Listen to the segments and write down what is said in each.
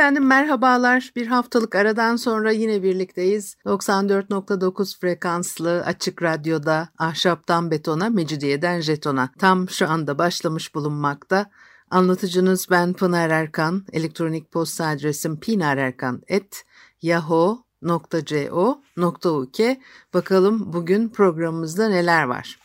Efendim merhabalar. Bir haftalık aradan sonra yine birlikteyiz. 94.9 frekanslı açık radyoda ahşaptan betona, mecidiyeden jetona tam şu anda başlamış bulunmakta. Anlatıcınız ben Pınar Erkan. Elektronik posta adresim pinarerkan.yahoo.co.uk Bakalım bugün programımızda neler var.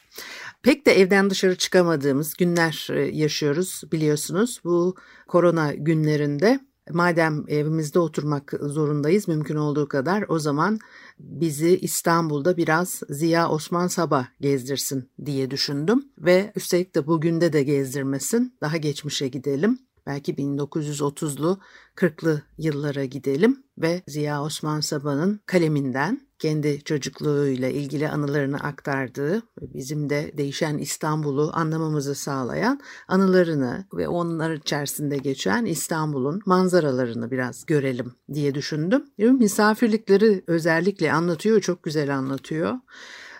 Pek de evden dışarı çıkamadığımız günler e, yaşıyoruz biliyorsunuz. Bu korona günlerinde Madem evimizde oturmak zorundayız mümkün olduğu kadar o zaman bizi İstanbul'da biraz Ziya Osman Sabah gezdirsin diye düşündüm ve üstelik de bugün de de gezdirmesin. Daha geçmişe gidelim. Belki 1930'lu 40'lı yıllara gidelim ve Ziya Osman Sabah'ın kaleminden kendi çocukluğuyla ilgili anılarını aktardığı, bizim de değişen İstanbul'u anlamamızı sağlayan anılarını ve onlar içerisinde geçen İstanbul'un manzaralarını biraz görelim diye düşündüm. Misafirlikleri özellikle anlatıyor, çok güzel anlatıyor.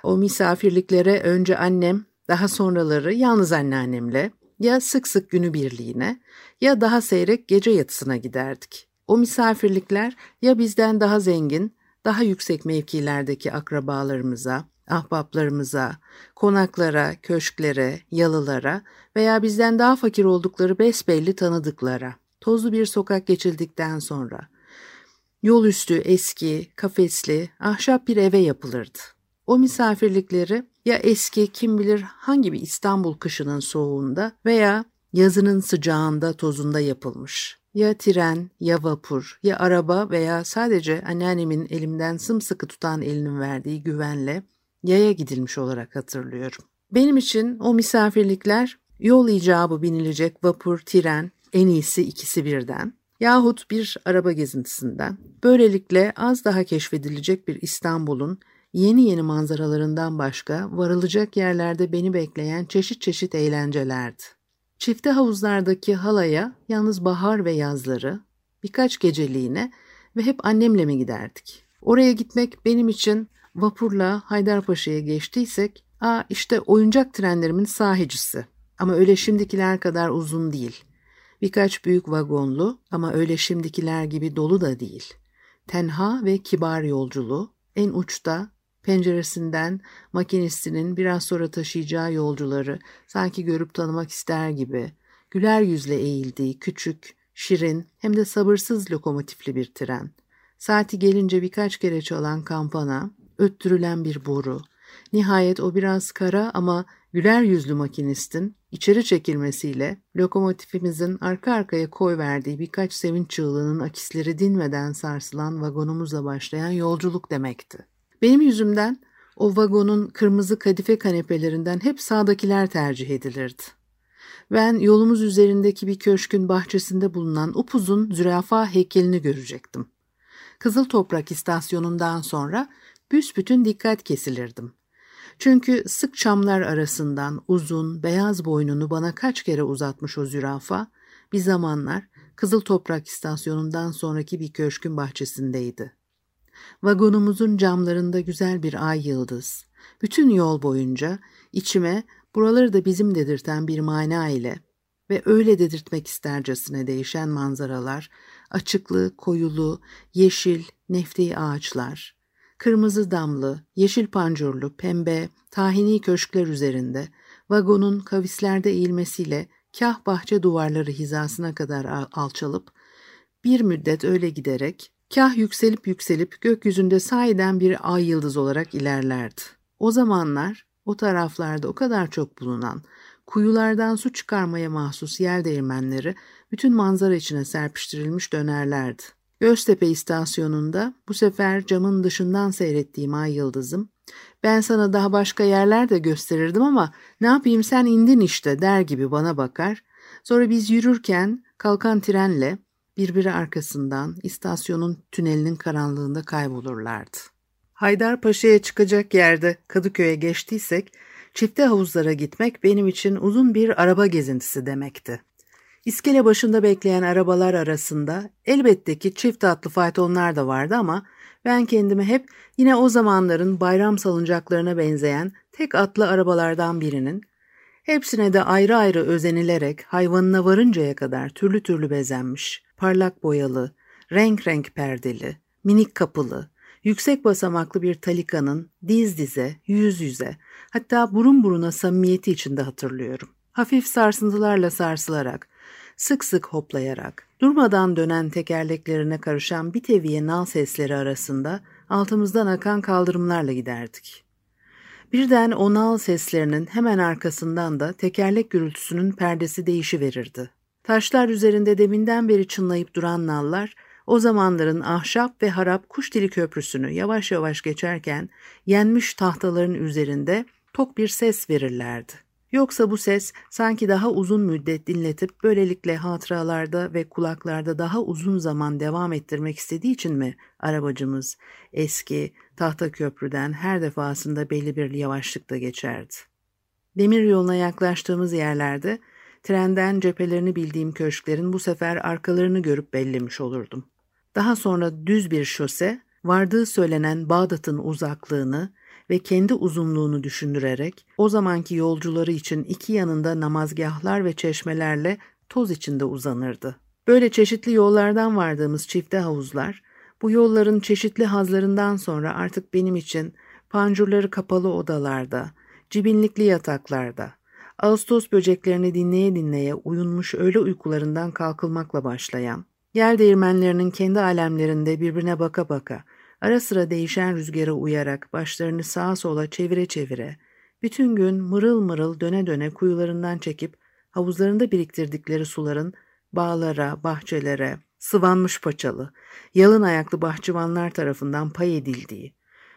O misafirliklere önce annem, daha sonraları yalnız anneannemle ya sık sık günü birliğine ya daha seyrek gece yatısına giderdik. O misafirlikler ya bizden daha zengin daha yüksek mevkilerdeki akrabalarımıza, ahbaplarımıza, konaklara, köşklere, yalılara veya bizden daha fakir oldukları besbelli tanıdıklara, tozlu bir sokak geçildikten sonra, yol üstü eski, kafesli, ahşap bir eve yapılırdı. O misafirlikleri ya eski kim bilir hangi bir İstanbul kışının soğuğunda veya yazının sıcağında tozunda yapılmış. Ya tren, ya vapur, ya araba veya sadece anneannemin elimden sımsıkı tutan elinin verdiği güvenle yaya gidilmiş olarak hatırlıyorum. Benim için o misafirlikler yol icabı binilecek vapur, tren, en iyisi ikisi birden yahut bir araba gezintisinden, böylelikle az daha keşfedilecek bir İstanbul'un yeni yeni manzaralarından başka varılacak yerlerde beni bekleyen çeşit çeşit eğlencelerdi. Çifte havuzlardaki halaya yalnız bahar ve yazları, birkaç geceliğine ve hep annemle mi giderdik? Oraya gitmek benim için vapurla Haydarpaşa'ya geçtiysek, aa işte oyuncak trenlerimin sahicisi. Ama öyle şimdikiler kadar uzun değil. Birkaç büyük vagonlu ama öyle şimdikiler gibi dolu da değil. Tenha ve kibar yolculuğu, en uçta Penceresinden makinistinin biraz sonra taşıyacağı yolcuları sanki görüp tanımak ister gibi güler yüzle eğildiği küçük, şirin hem de sabırsız lokomotifli bir tren. Saati gelince birkaç kere çalan kampana, öttürülen bir boru. Nihayet o biraz kara ama güler yüzlü makinistin içeri çekilmesiyle lokomotifimizin arka arkaya koy verdiği birkaç sevinç çığlığının akisleri dinmeden sarsılan vagonumuzla başlayan yolculuk demekti. Benim yüzümden o vagonun kırmızı kadife kanepelerinden hep sağdakiler tercih edilirdi. Ben yolumuz üzerindeki bir köşkün bahçesinde bulunan upuzun zürafa heykelini görecektim. Kızıl Toprak istasyonundan sonra büsbütün dikkat kesilirdim. Çünkü sık çamlar arasından uzun, beyaz boynunu bana kaç kere uzatmış o zürafa, bir zamanlar Kızıl Toprak istasyonundan sonraki bir köşkün bahçesindeydi. Vagonumuzun camlarında güzel bir ay yıldız. Bütün yol boyunca içime buraları da bizim dedirten bir mana ile ve öyle dedirtmek istercesine değişen manzaralar, açıklı, koyulu, yeşil, nefti ağaçlar, kırmızı damlı, yeşil pancurlu, pembe, tahini köşkler üzerinde, vagonun kavislerde eğilmesiyle kah bahçe duvarları hizasına kadar alçalıp, bir müddet öyle giderek Kah yükselip yükselip gökyüzünde sahiden bir ay yıldız olarak ilerlerdi. O zamanlar o taraflarda o kadar çok bulunan, kuyulardan su çıkarmaya mahsus yel değirmenleri bütün manzara içine serpiştirilmiş dönerlerdi. Göztepe istasyonunda bu sefer camın dışından seyrettiğim ay yıldızım, ben sana daha başka yerler de gösterirdim ama ne yapayım sen indin işte der gibi bana bakar. Sonra biz yürürken kalkan trenle birbiri arkasından istasyonun tünelinin karanlığında kaybolurlardı. Haydarpaşa'ya çıkacak yerde Kadıköy'e geçtiysek çifte havuzlara gitmek benim için uzun bir araba gezintisi demekti. İskele başında bekleyen arabalar arasında elbette ki çift atlı faytonlar da vardı ama ben kendimi hep yine o zamanların bayram salıncaklarına benzeyen tek atlı arabalardan birinin, hepsine de ayrı ayrı özenilerek hayvanına varıncaya kadar türlü türlü bezenmiş, parlak boyalı, renk renk perdeli, minik kapılı, yüksek basamaklı bir talikanın diz dize, yüz yüze, hatta burun buruna samimiyeti içinde hatırlıyorum. Hafif sarsıntılarla sarsılarak, sık sık hoplayarak, durmadan dönen tekerleklerine karışan bir teviye nal sesleri arasında altımızdan akan kaldırımlarla giderdik. Birden o nal seslerinin hemen arkasından da tekerlek gürültüsünün perdesi değişiverirdi. Taşlar üzerinde deminden beri çınlayıp duran nallar, o zamanların ahşap ve harap kuş dili köprüsünü yavaş yavaş geçerken yenmiş tahtaların üzerinde tok bir ses verirlerdi. Yoksa bu ses sanki daha uzun müddet dinletip böylelikle hatıralarda ve kulaklarda daha uzun zaman devam ettirmek istediği için mi arabacımız eski tahta köprüden her defasında belli bir yavaşlıkta geçerdi? Demir yoluna yaklaştığımız yerlerde trenden cephelerini bildiğim köşklerin bu sefer arkalarını görüp bellemiş olurdum. Daha sonra düz bir şose, vardığı söylenen Bağdat'ın uzaklığını ve kendi uzunluğunu düşündürerek o zamanki yolcuları için iki yanında namazgahlar ve çeşmelerle toz içinde uzanırdı. Böyle çeşitli yollardan vardığımız çifte havuzlar, bu yolların çeşitli hazlarından sonra artık benim için pancurları kapalı odalarda, cibinlikli yataklarda, Ağustos böceklerini dinleye dinleye uyunmuş öğle uykularından kalkılmakla başlayan, yer değirmenlerinin kendi alemlerinde birbirine baka baka, ara sıra değişen rüzgara uyarak başlarını sağa sola çevire çevire, bütün gün mırıl mırıl döne döne kuyularından çekip havuzlarında biriktirdikleri suların bağlara, bahçelere, sıvanmış paçalı, yalın ayaklı bahçıvanlar tarafından pay edildiği,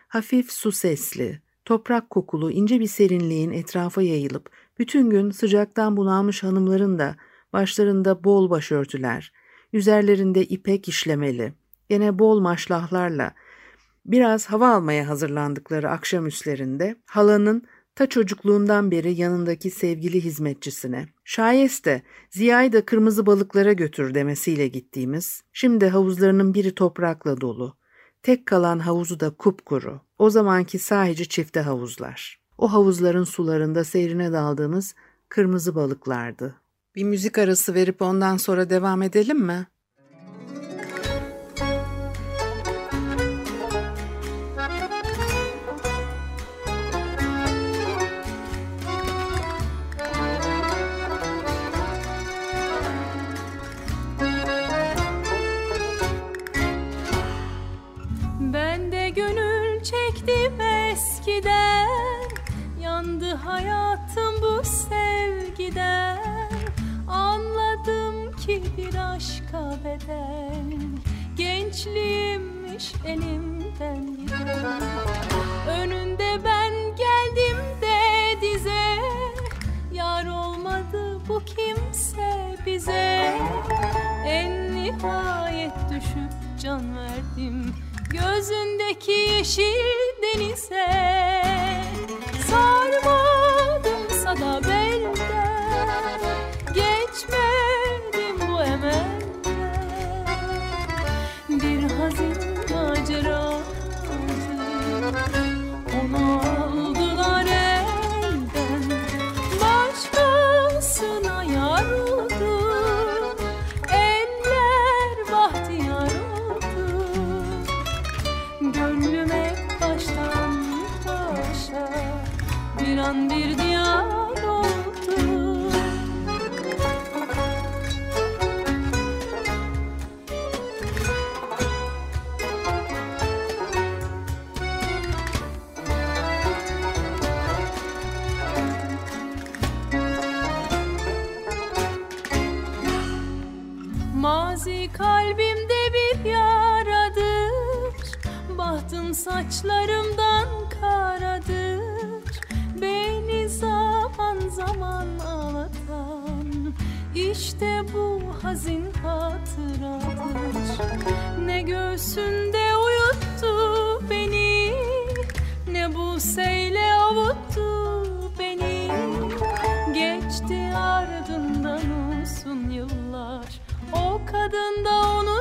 hafif su sesli, toprak kokulu ince bir serinliğin etrafa yayılıp bütün gün sıcaktan bunalmış hanımların da başlarında bol başörtüler, üzerlerinde ipek işlemeli, gene bol maşlahlarla biraz hava almaya hazırlandıkları akşam üstlerinde halanın ta çocukluğundan beri yanındaki sevgili hizmetçisine, şayeste Ziya'yı da kırmızı balıklara götür demesiyle gittiğimiz, şimdi havuzlarının biri toprakla dolu, tek kalan havuzu da kupkuru, o zamanki sahici çifte havuzlar. O havuzların sularında seyrine daldığımız kırmızı balıklardı. Bir müzik arası verip ondan sonra devam edelim mi? Gençliğimmiş elimden giden. Önünde ben geldim de dize Yar olmadı bu kimse bize. En nihayet düşüp can verdim Gözündeki yeşil Saçlarımdan karadır. Beni zaman zaman ağlatan İşte bu hazin hatıradır. Ne göğsünde uyuttu beni seyle avuttu beni. Geçti ardından uzun yıllar. O kadın da unuttu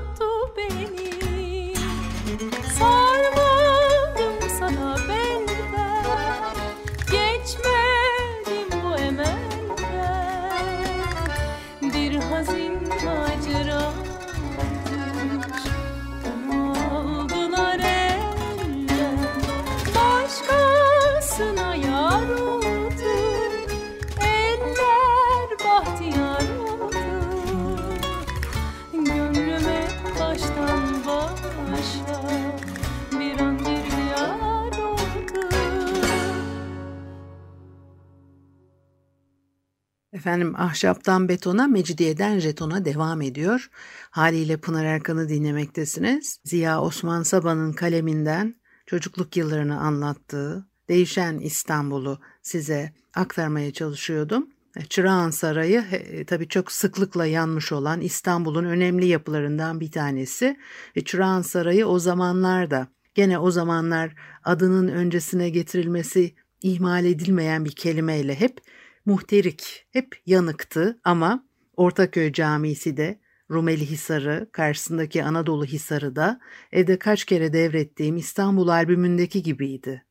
Efendim ahşaptan betona, mecidiyeden jetona devam ediyor. Haliyle Pınar Erkan'ı dinlemektesiniz. Ziya Osman Saba'nın kaleminden çocukluk yıllarını anlattığı değişen İstanbul'u size aktarmaya çalışıyordum. Çırağan Sarayı e, tabii çok sıklıkla yanmış olan İstanbul'un önemli yapılarından bir tanesi. Ve Çırağan Sarayı o zamanlarda gene o zamanlar adının öncesine getirilmesi ihmal edilmeyen bir kelimeyle hep muhterik, hep yanıktı ama Ortaköy Camisi de Rumeli Hisarı, karşısındaki Anadolu Hisarı da evde kaç kere devrettiğim İstanbul albümündeki gibiydi.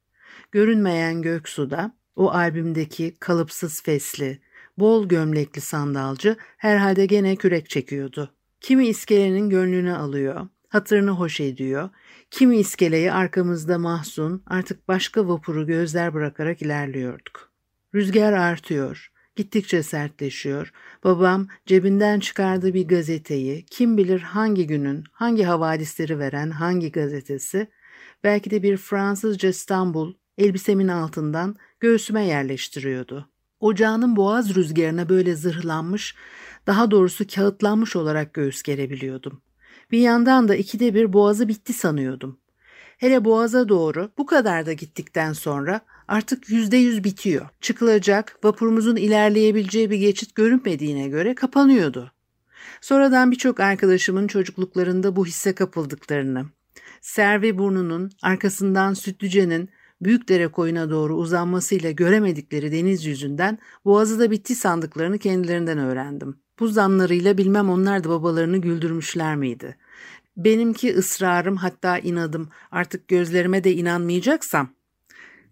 Görünmeyen Göksu'da o albümdeki kalıpsız fesli, bol gömlekli sandalcı herhalde gene kürek çekiyordu. Kimi iskelenin gönlünü alıyor, hatırını hoş ediyor, kimi iskeleyi arkamızda mahzun artık başka vapuru gözler bırakarak ilerliyorduk. Rüzgar artıyor, gittikçe sertleşiyor. Babam cebinden çıkardığı bir gazeteyi, kim bilir hangi günün, hangi havadisleri veren hangi gazetesi, belki de bir Fransızca İstanbul elbisemin altından göğsüme yerleştiriyordu. Ocağının boğaz rüzgarına böyle zırhlanmış, daha doğrusu kağıtlanmış olarak göğüs gerebiliyordum. Bir yandan da ikide bir boğazı bitti sanıyordum. Hele boğaza doğru bu kadar da gittikten sonra artık yüzde yüz bitiyor. Çıkılacak, vapurumuzun ilerleyebileceği bir geçit görünmediğine göre kapanıyordu. Sonradan birçok arkadaşımın çocukluklarında bu hisse kapıldıklarını, Servi burnunun arkasından Sütlüce'nin Büyükdere koyuna doğru uzanmasıyla göremedikleri deniz yüzünden boğazı da bitti sandıklarını kendilerinden öğrendim. Bu zanlarıyla bilmem onlar da babalarını güldürmüşler miydi? Benimki ısrarım hatta inadım artık gözlerime de inanmayacaksam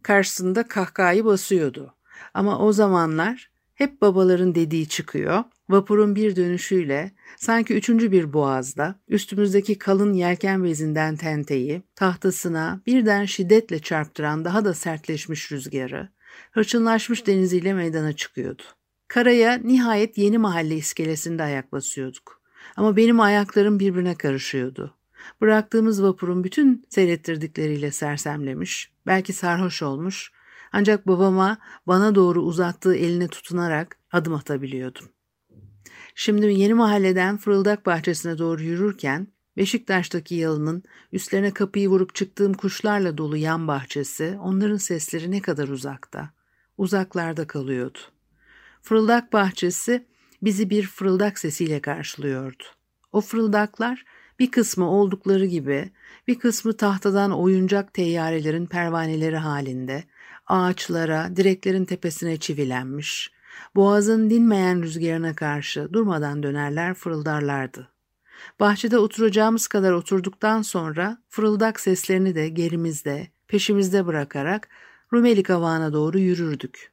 karşısında kahkahayı basıyordu. Ama o zamanlar hep babaların dediği çıkıyor. Vapurun bir dönüşüyle sanki üçüncü bir boğazda üstümüzdeki kalın yelken bezinden tenteyi tahtasına birden şiddetle çarptıran daha da sertleşmiş rüzgarı hırçınlaşmış deniziyle meydana çıkıyordu. Karaya nihayet yeni mahalle iskelesinde ayak basıyorduk. Ama benim ayaklarım birbirine karışıyordu. Bıraktığımız vapurun bütün seyrettirdikleriyle sersemlemiş, belki sarhoş olmuş ancak babama bana doğru uzattığı eline tutunarak adım atabiliyordum. Şimdi yeni mahalleden Fırıldak Bahçesi'ne doğru yürürken Beşiktaş'taki yalının üstlerine kapıyı vurup çıktığım kuşlarla dolu yan bahçesi onların sesleri ne kadar uzakta, uzaklarda kalıyordu. Fırıldak Bahçesi bizi bir fırıldak sesiyle karşılıyordu. O fırıldaklar bir kısmı oldukları gibi, bir kısmı tahtadan oyuncak teyyarelerin pervaneleri halinde, ağaçlara, direklerin tepesine çivilenmiş, boğazın dinmeyen rüzgarına karşı durmadan dönerler fırıldarlardı. Bahçede oturacağımız kadar oturduktan sonra fırıldak seslerini de gerimizde, peşimizde bırakarak Rumeli kavağına doğru yürürdük.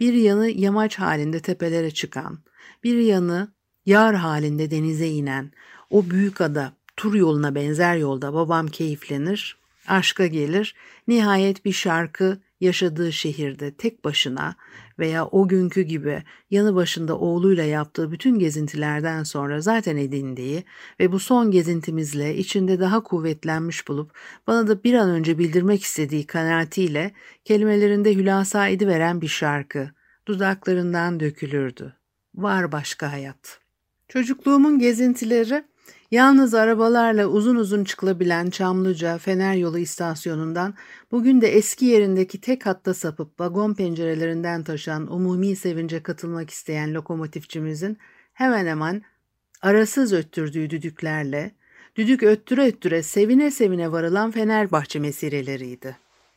Bir yanı yamaç halinde tepelere çıkan, bir yanı yar halinde denize inen, o büyük ada, tur yoluna benzer yolda babam keyiflenir, aşka gelir, nihayet bir şarkı yaşadığı şehirde tek başına veya o günkü gibi yanı başında oğluyla yaptığı bütün gezintilerden sonra zaten edindiği ve bu son gezintimizle içinde daha kuvvetlenmiş bulup bana da bir an önce bildirmek istediği kanaatiyle kelimelerinde hülasa ediveren bir şarkı dudaklarından dökülürdü. Var başka hayat. Çocukluğumun gezintileri Yalnız arabalarla uzun uzun çıkılabilen Çamlıca Fener Yolu istasyonundan bugün de eski yerindeki tek hatta sapıp vagon pencerelerinden taşan umumi sevince katılmak isteyen lokomotifçimizin hemen hemen arasız öttürdüğü düdüklerle, düdük öttüre öttüre sevine sevine varılan Fenerbahçe mesireleriydi.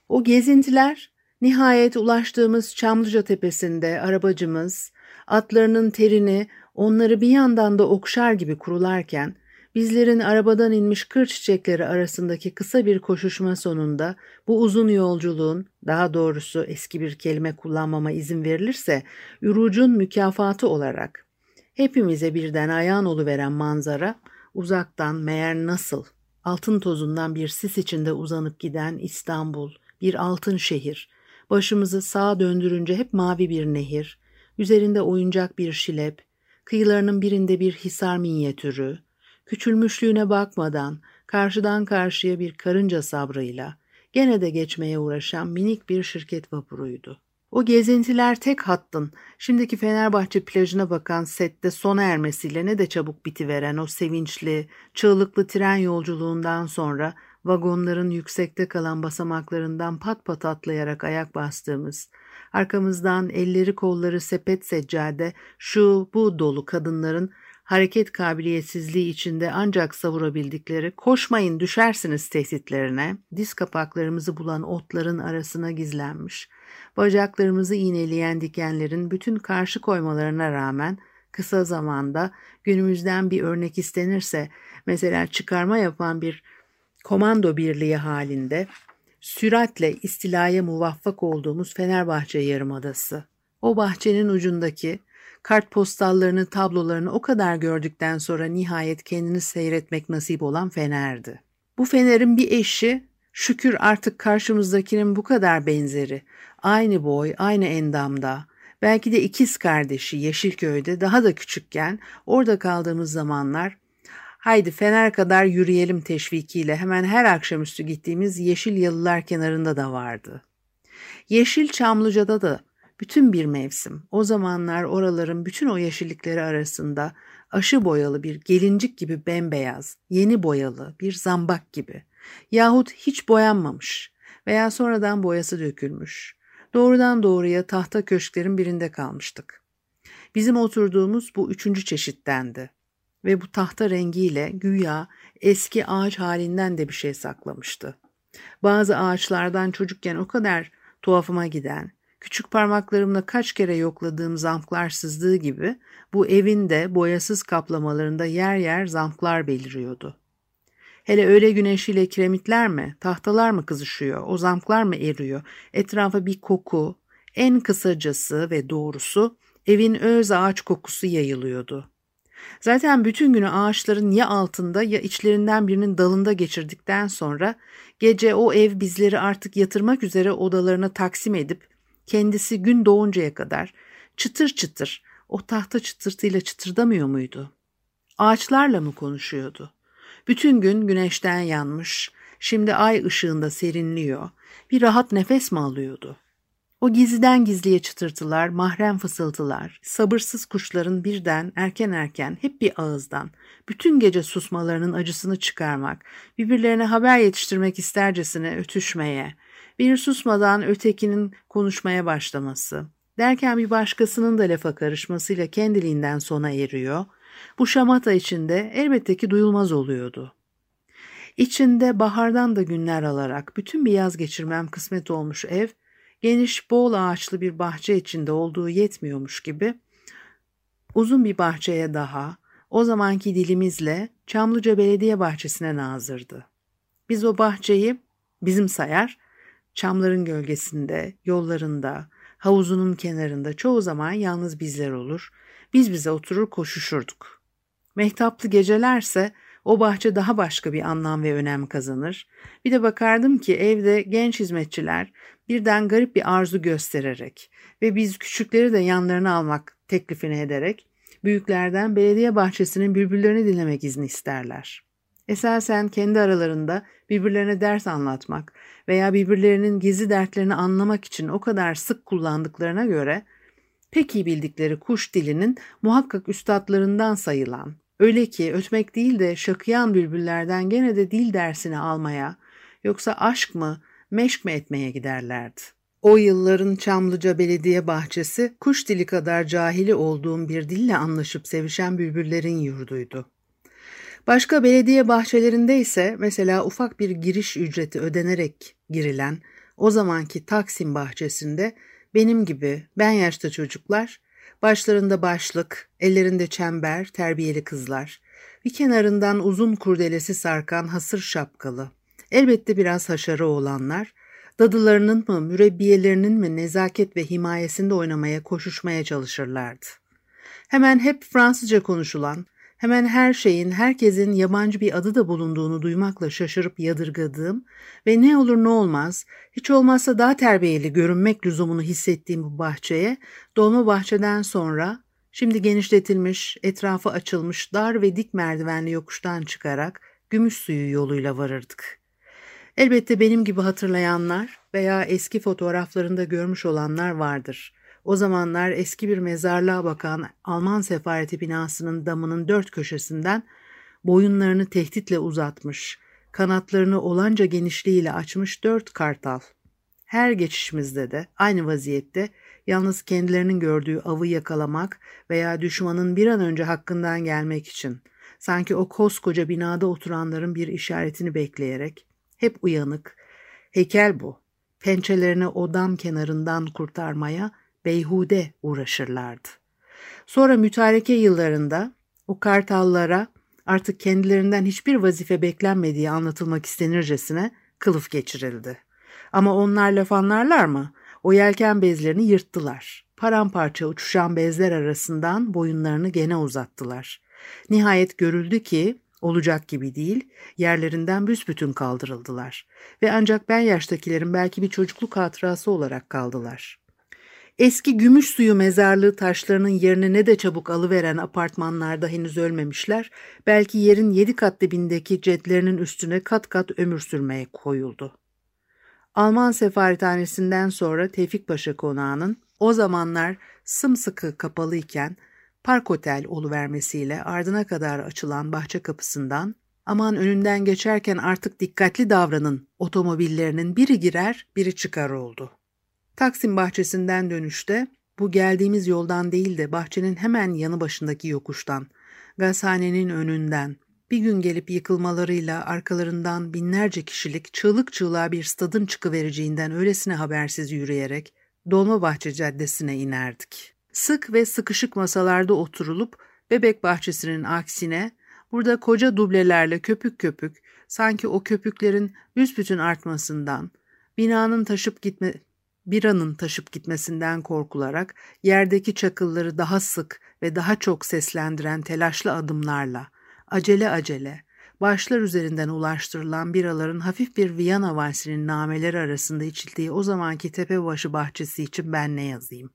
O gezintiler nihayet ulaştığımız Çamlıca Tepesi'nde arabacımız atlarının terini onları bir yandan da okşar gibi kurularken bizlerin arabadan inmiş kır çiçekleri arasındaki kısa bir koşuşma sonunda bu uzun yolculuğun daha doğrusu eski bir kelime kullanmama izin verilirse Üruc'un mükafatı olarak hepimize birden ayağın veren manzara uzaktan meğer nasıl altın tozundan bir sis içinde uzanıp giden İstanbul, bir altın şehir, başımızı sağa döndürünce hep mavi bir nehir, üzerinde oyuncak bir şilep, kıyılarının birinde bir hisar minyatürü, küçülmüşlüğüne bakmadan karşıdan karşıya bir karınca sabrıyla gene de geçmeye uğraşan minik bir şirket vapuruydu. O gezintiler tek hattın, şimdiki Fenerbahçe plajına bakan sette sona ermesiyle ne de çabuk bitiveren o sevinçli, çığlıklı tren yolculuğundan sonra vagonların yüksekte kalan basamaklarından pat pat atlayarak ayak bastığımız, arkamızdan elleri kolları sepet seccade, şu bu dolu kadınların hareket kabiliyetsizliği içinde ancak savurabildikleri koşmayın düşersiniz tehditlerine, diz kapaklarımızı bulan otların arasına gizlenmiş, bacaklarımızı iğneleyen dikenlerin bütün karşı koymalarına rağmen kısa zamanda günümüzden bir örnek istenirse mesela çıkarma yapan bir komando birliği halinde süratle istilaya muvaffak olduğumuz Fenerbahçe Yarımadası. O bahçenin ucundaki kartpostallarını, tablolarını o kadar gördükten sonra nihayet kendini seyretmek nasip olan Fener'di. Bu Fener'in bir eşi, şükür artık karşımızdakinin bu kadar benzeri, aynı boy, aynı endamda, belki de ikiz kardeşi Yeşilköy'de daha da küçükken orada kaldığımız zamanlar haydi Fener kadar yürüyelim teşvikiyle hemen her akşamüstü gittiğimiz Yeşil Yalılar kenarında da vardı. Yeşil Çamlıca'da da bütün bir mevsim. O zamanlar oraların bütün o yeşillikleri arasında aşı boyalı bir gelincik gibi bembeyaz, yeni boyalı bir zambak gibi yahut hiç boyanmamış veya sonradan boyası dökülmüş. Doğrudan doğruya tahta köşklerin birinde kalmıştık. Bizim oturduğumuz bu üçüncü çeşittendi ve bu tahta rengiyle güya eski ağaç halinden de bir şey saklamıştı. Bazı ağaçlardan çocukken o kadar tuhafıma giden, küçük parmaklarımla kaç kere yokladığım zamklar sızdığı gibi bu evin de boyasız kaplamalarında yer yer zamklar beliriyordu. Hele öğle güneşiyle kiremitler mi, tahtalar mı kızışıyor, o zamklar mı eriyor, etrafa bir koku, en kısacası ve doğrusu evin öz ağaç kokusu yayılıyordu. Zaten bütün günü ağaçların ya altında ya içlerinden birinin dalında geçirdikten sonra gece o ev bizleri artık yatırmak üzere odalarına taksim edip kendisi gün doğuncaya kadar çıtır çıtır o tahta çıtırtıyla çıtırdamıyor muydu? Ağaçlarla mı konuşuyordu? Bütün gün güneşten yanmış, şimdi ay ışığında serinliyor, bir rahat nefes mi alıyordu? O gizliden gizliye çıtırtılar, mahrem fısıltılar, sabırsız kuşların birden erken erken hep bir ağızdan, bütün gece susmalarının acısını çıkarmak, birbirlerine haber yetiştirmek istercesine ötüşmeye, bir susmadan ötekinin konuşmaya başlaması, derken bir başkasının da lafa karışmasıyla kendiliğinden sona eriyor, bu şamata içinde elbette ki duyulmaz oluyordu. İçinde bahardan da günler alarak bütün bir yaz geçirmem kısmet olmuş ev, geniş bol ağaçlı bir bahçe içinde olduğu yetmiyormuş gibi, uzun bir bahçeye daha, o zamanki dilimizle Çamlıca Belediye Bahçesi'ne nazırdı. Biz o bahçeyi bizim sayar, çamların gölgesinde, yollarında, havuzunun kenarında çoğu zaman yalnız bizler olur, biz bize oturur koşuşurduk. Mehtaplı gecelerse o bahçe daha başka bir anlam ve önem kazanır. Bir de bakardım ki evde genç hizmetçiler birden garip bir arzu göstererek ve biz küçükleri de yanlarına almak teklifini ederek büyüklerden belediye bahçesinin bülbüllerini dinlemek izni isterler. Esasen kendi aralarında birbirlerine ders anlatmak veya birbirlerinin gizli dertlerini anlamak için o kadar sık kullandıklarına göre pek iyi bildikleri kuş dilinin muhakkak üstadlarından sayılan, öyle ki ötmek değil de şakıyan bülbüllerden gene de dil dersini almaya, yoksa aşk mı, meşk mi etmeye giderlerdi. O yılların Çamlıca Belediye Bahçesi kuş dili kadar cahili olduğum bir dille anlaşıp sevişen bülbüllerin yurduydu. Başka belediye bahçelerinde ise mesela ufak bir giriş ücreti ödenerek girilen, O zamanki Taksim bahçesinde benim gibi ben yaşta çocuklar, başlarında başlık, ellerinde çember, terbiyeli kızlar, bir kenarından uzun kurdelesi sarkan hasır şapkalı, elbette biraz haşarı olanlar, dadılarının mı, mürebbiyelerinin mi nezaket ve himayesinde oynamaya, koşuşmaya çalışırlardı. Hemen hep Fransızca konuşulan, hemen her şeyin, herkesin yabancı bir adı da bulunduğunu duymakla şaşırıp yadırgadığım ve ne olur ne olmaz, hiç olmazsa daha terbiyeli görünmek lüzumunu hissettiğim bu bahçeye, dolma bahçeden sonra, şimdi genişletilmiş, etrafı açılmış dar ve dik merdivenli yokuştan çıkarak gümüş suyu yoluyla varırdık. Elbette benim gibi hatırlayanlar veya eski fotoğraflarında görmüş olanlar vardır. O zamanlar eski bir mezarlığa bakan Alman sefareti binasının damının dört köşesinden boyunlarını tehditle uzatmış, kanatlarını olanca genişliğiyle açmış dört kartal. Her geçişimizde de aynı vaziyette yalnız kendilerinin gördüğü avı yakalamak veya düşmanın bir an önce hakkından gelmek için sanki o koskoca binada oturanların bir işaretini bekleyerek hep uyanık, heykel bu, pençelerini odam kenarından kurtarmaya beyhude uğraşırlardı. Sonra mütareke yıllarında o kartallara artık kendilerinden hiçbir vazife beklenmediği anlatılmak istenircesine kılıf geçirildi. Ama onlar laf anlarlar mı? O yelken bezlerini yırttılar. Paramparça uçuşan bezler arasından boyunlarını gene uzattılar. Nihayet görüldü ki olacak gibi değil, yerlerinden büsbütün kaldırıldılar ve ancak ben yaştakilerin belki bir çocukluk hatırası olarak kaldılar. Eski gümüş suyu mezarlığı taşlarının yerini ne de çabuk alıveren apartmanlarda henüz ölmemişler, belki yerin yedi kat dibindeki cetlerinin üstüne kat kat ömür sürmeye koyuldu. Alman sefarethanesinden sonra Tevfik Paşa konağının o zamanlar sımsıkı kapalıyken park otel oluvermesiyle ardına kadar açılan bahçe kapısından aman önünden geçerken artık dikkatli davranın otomobillerinin biri girer biri çıkar oldu. Taksim bahçesinden dönüşte bu geldiğimiz yoldan değil de bahçenin hemen yanı başındaki yokuştan, gazhanenin önünden, bir gün gelip yıkılmalarıyla arkalarından binlerce kişilik çığlık çığlığa bir stadın çıkıvereceğinden öylesine habersiz yürüyerek Dolmabahçe Caddesi'ne inerdik. Sık ve sıkışık masalarda oturulup bebek bahçesinin aksine burada koca dublelerle köpük köpük sanki o köpüklerin büsbütün artmasından, binanın taşıp gitme biranın taşıp gitmesinden korkularak yerdeki çakılları daha sık ve daha çok seslendiren telaşlı adımlarla, acele acele, başlar üzerinden ulaştırılan biraların hafif bir Viyana valsinin nameleri arasında içildiği o zamanki tepebaşı bahçesi için ben ne yazayım?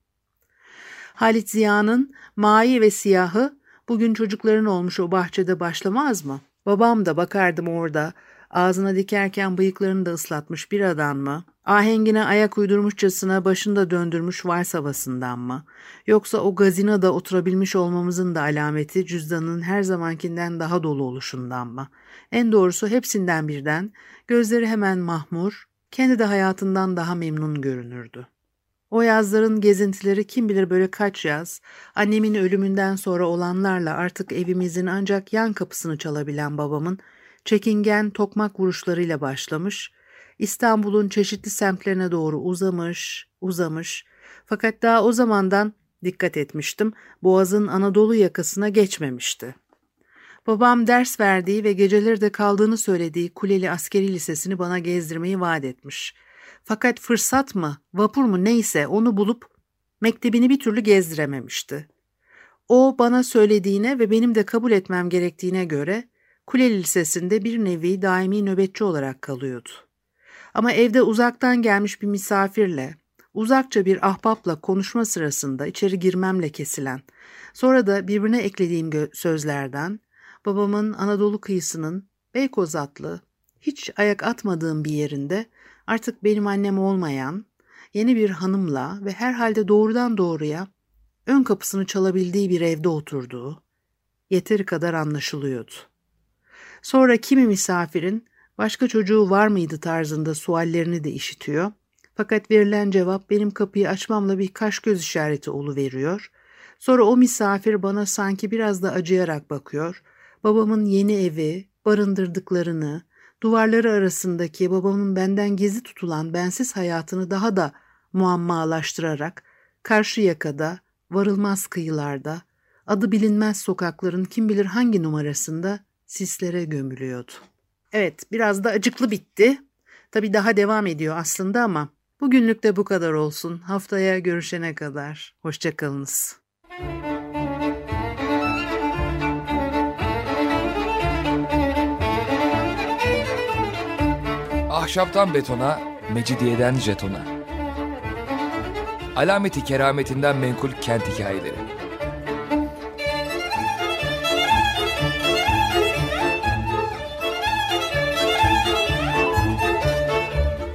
Halit Ziya'nın mavi ve siyahı bugün çocukların olmuş o bahçede başlamaz mı? Babam da bakardım orada ağzına dikerken bıyıklarını da ıslatmış bir adam mı? Ahengine ayak uydurmuşçasına başında döndürmüş vals havasından mı? Yoksa o gazinoda oturabilmiş olmamızın da alameti cüzdanın her zamankinden daha dolu oluşundan mı? En doğrusu hepsinden birden gözleri hemen mahmur, kendi de hayatından daha memnun görünürdü. O yazların gezintileri kim bilir böyle kaç yaz, annemin ölümünden sonra olanlarla artık evimizin ancak yan kapısını çalabilen babamın çekingen tokmak vuruşlarıyla başlamış, İstanbul'un çeşitli semtlerine doğru uzamış, uzamış. Fakat daha o zamandan dikkat etmiştim, Boğaz'ın Anadolu yakasına geçmemişti. Babam ders verdiği ve geceleri de kaldığını söylediği Kuleli Askeri Lisesi'ni bana gezdirmeyi vaat etmiş. Fakat fırsat mı, vapur mu neyse onu bulup mektebini bir türlü gezdirememişti. O bana söylediğine ve benim de kabul etmem gerektiğine göre Kuleli Lisesi'nde bir nevi daimi nöbetçi olarak kalıyordu. Ama evde uzaktan gelmiş bir misafirle, uzakça bir ahbapla konuşma sırasında içeri girmemle kesilen, sonra da birbirine eklediğim sözlerden, babamın Anadolu kıyısının Beykoz adlı, hiç ayak atmadığım bir yerinde artık benim annem olmayan, yeni bir hanımla ve herhalde doğrudan doğruya ön kapısını çalabildiği bir evde oturduğu yeteri kadar anlaşılıyordu. Sonra kimi misafirin başka çocuğu var mıydı tarzında suallerini de işitiyor. Fakat verilen cevap benim kapıyı açmamla bir kaş göz işareti veriyor. Sonra o misafir bana sanki biraz da acıyarak bakıyor. Babamın yeni evi, barındırdıklarını, duvarları arasındaki babamın benden gizli tutulan bensiz hayatını daha da muammalaştırarak karşı yakada, varılmaz kıyılarda, adı bilinmez sokakların kim bilir hangi numarasında sislere gömülüyordu. Evet, biraz da acıklı bitti. Tabii daha devam ediyor aslında ama bugünlük de bu kadar olsun. Haftaya görüşene kadar hoşçakalınız. Ahşaptan betona, mecidiyeden jetona. Alameti kerametinden menkul kent hikayeleri.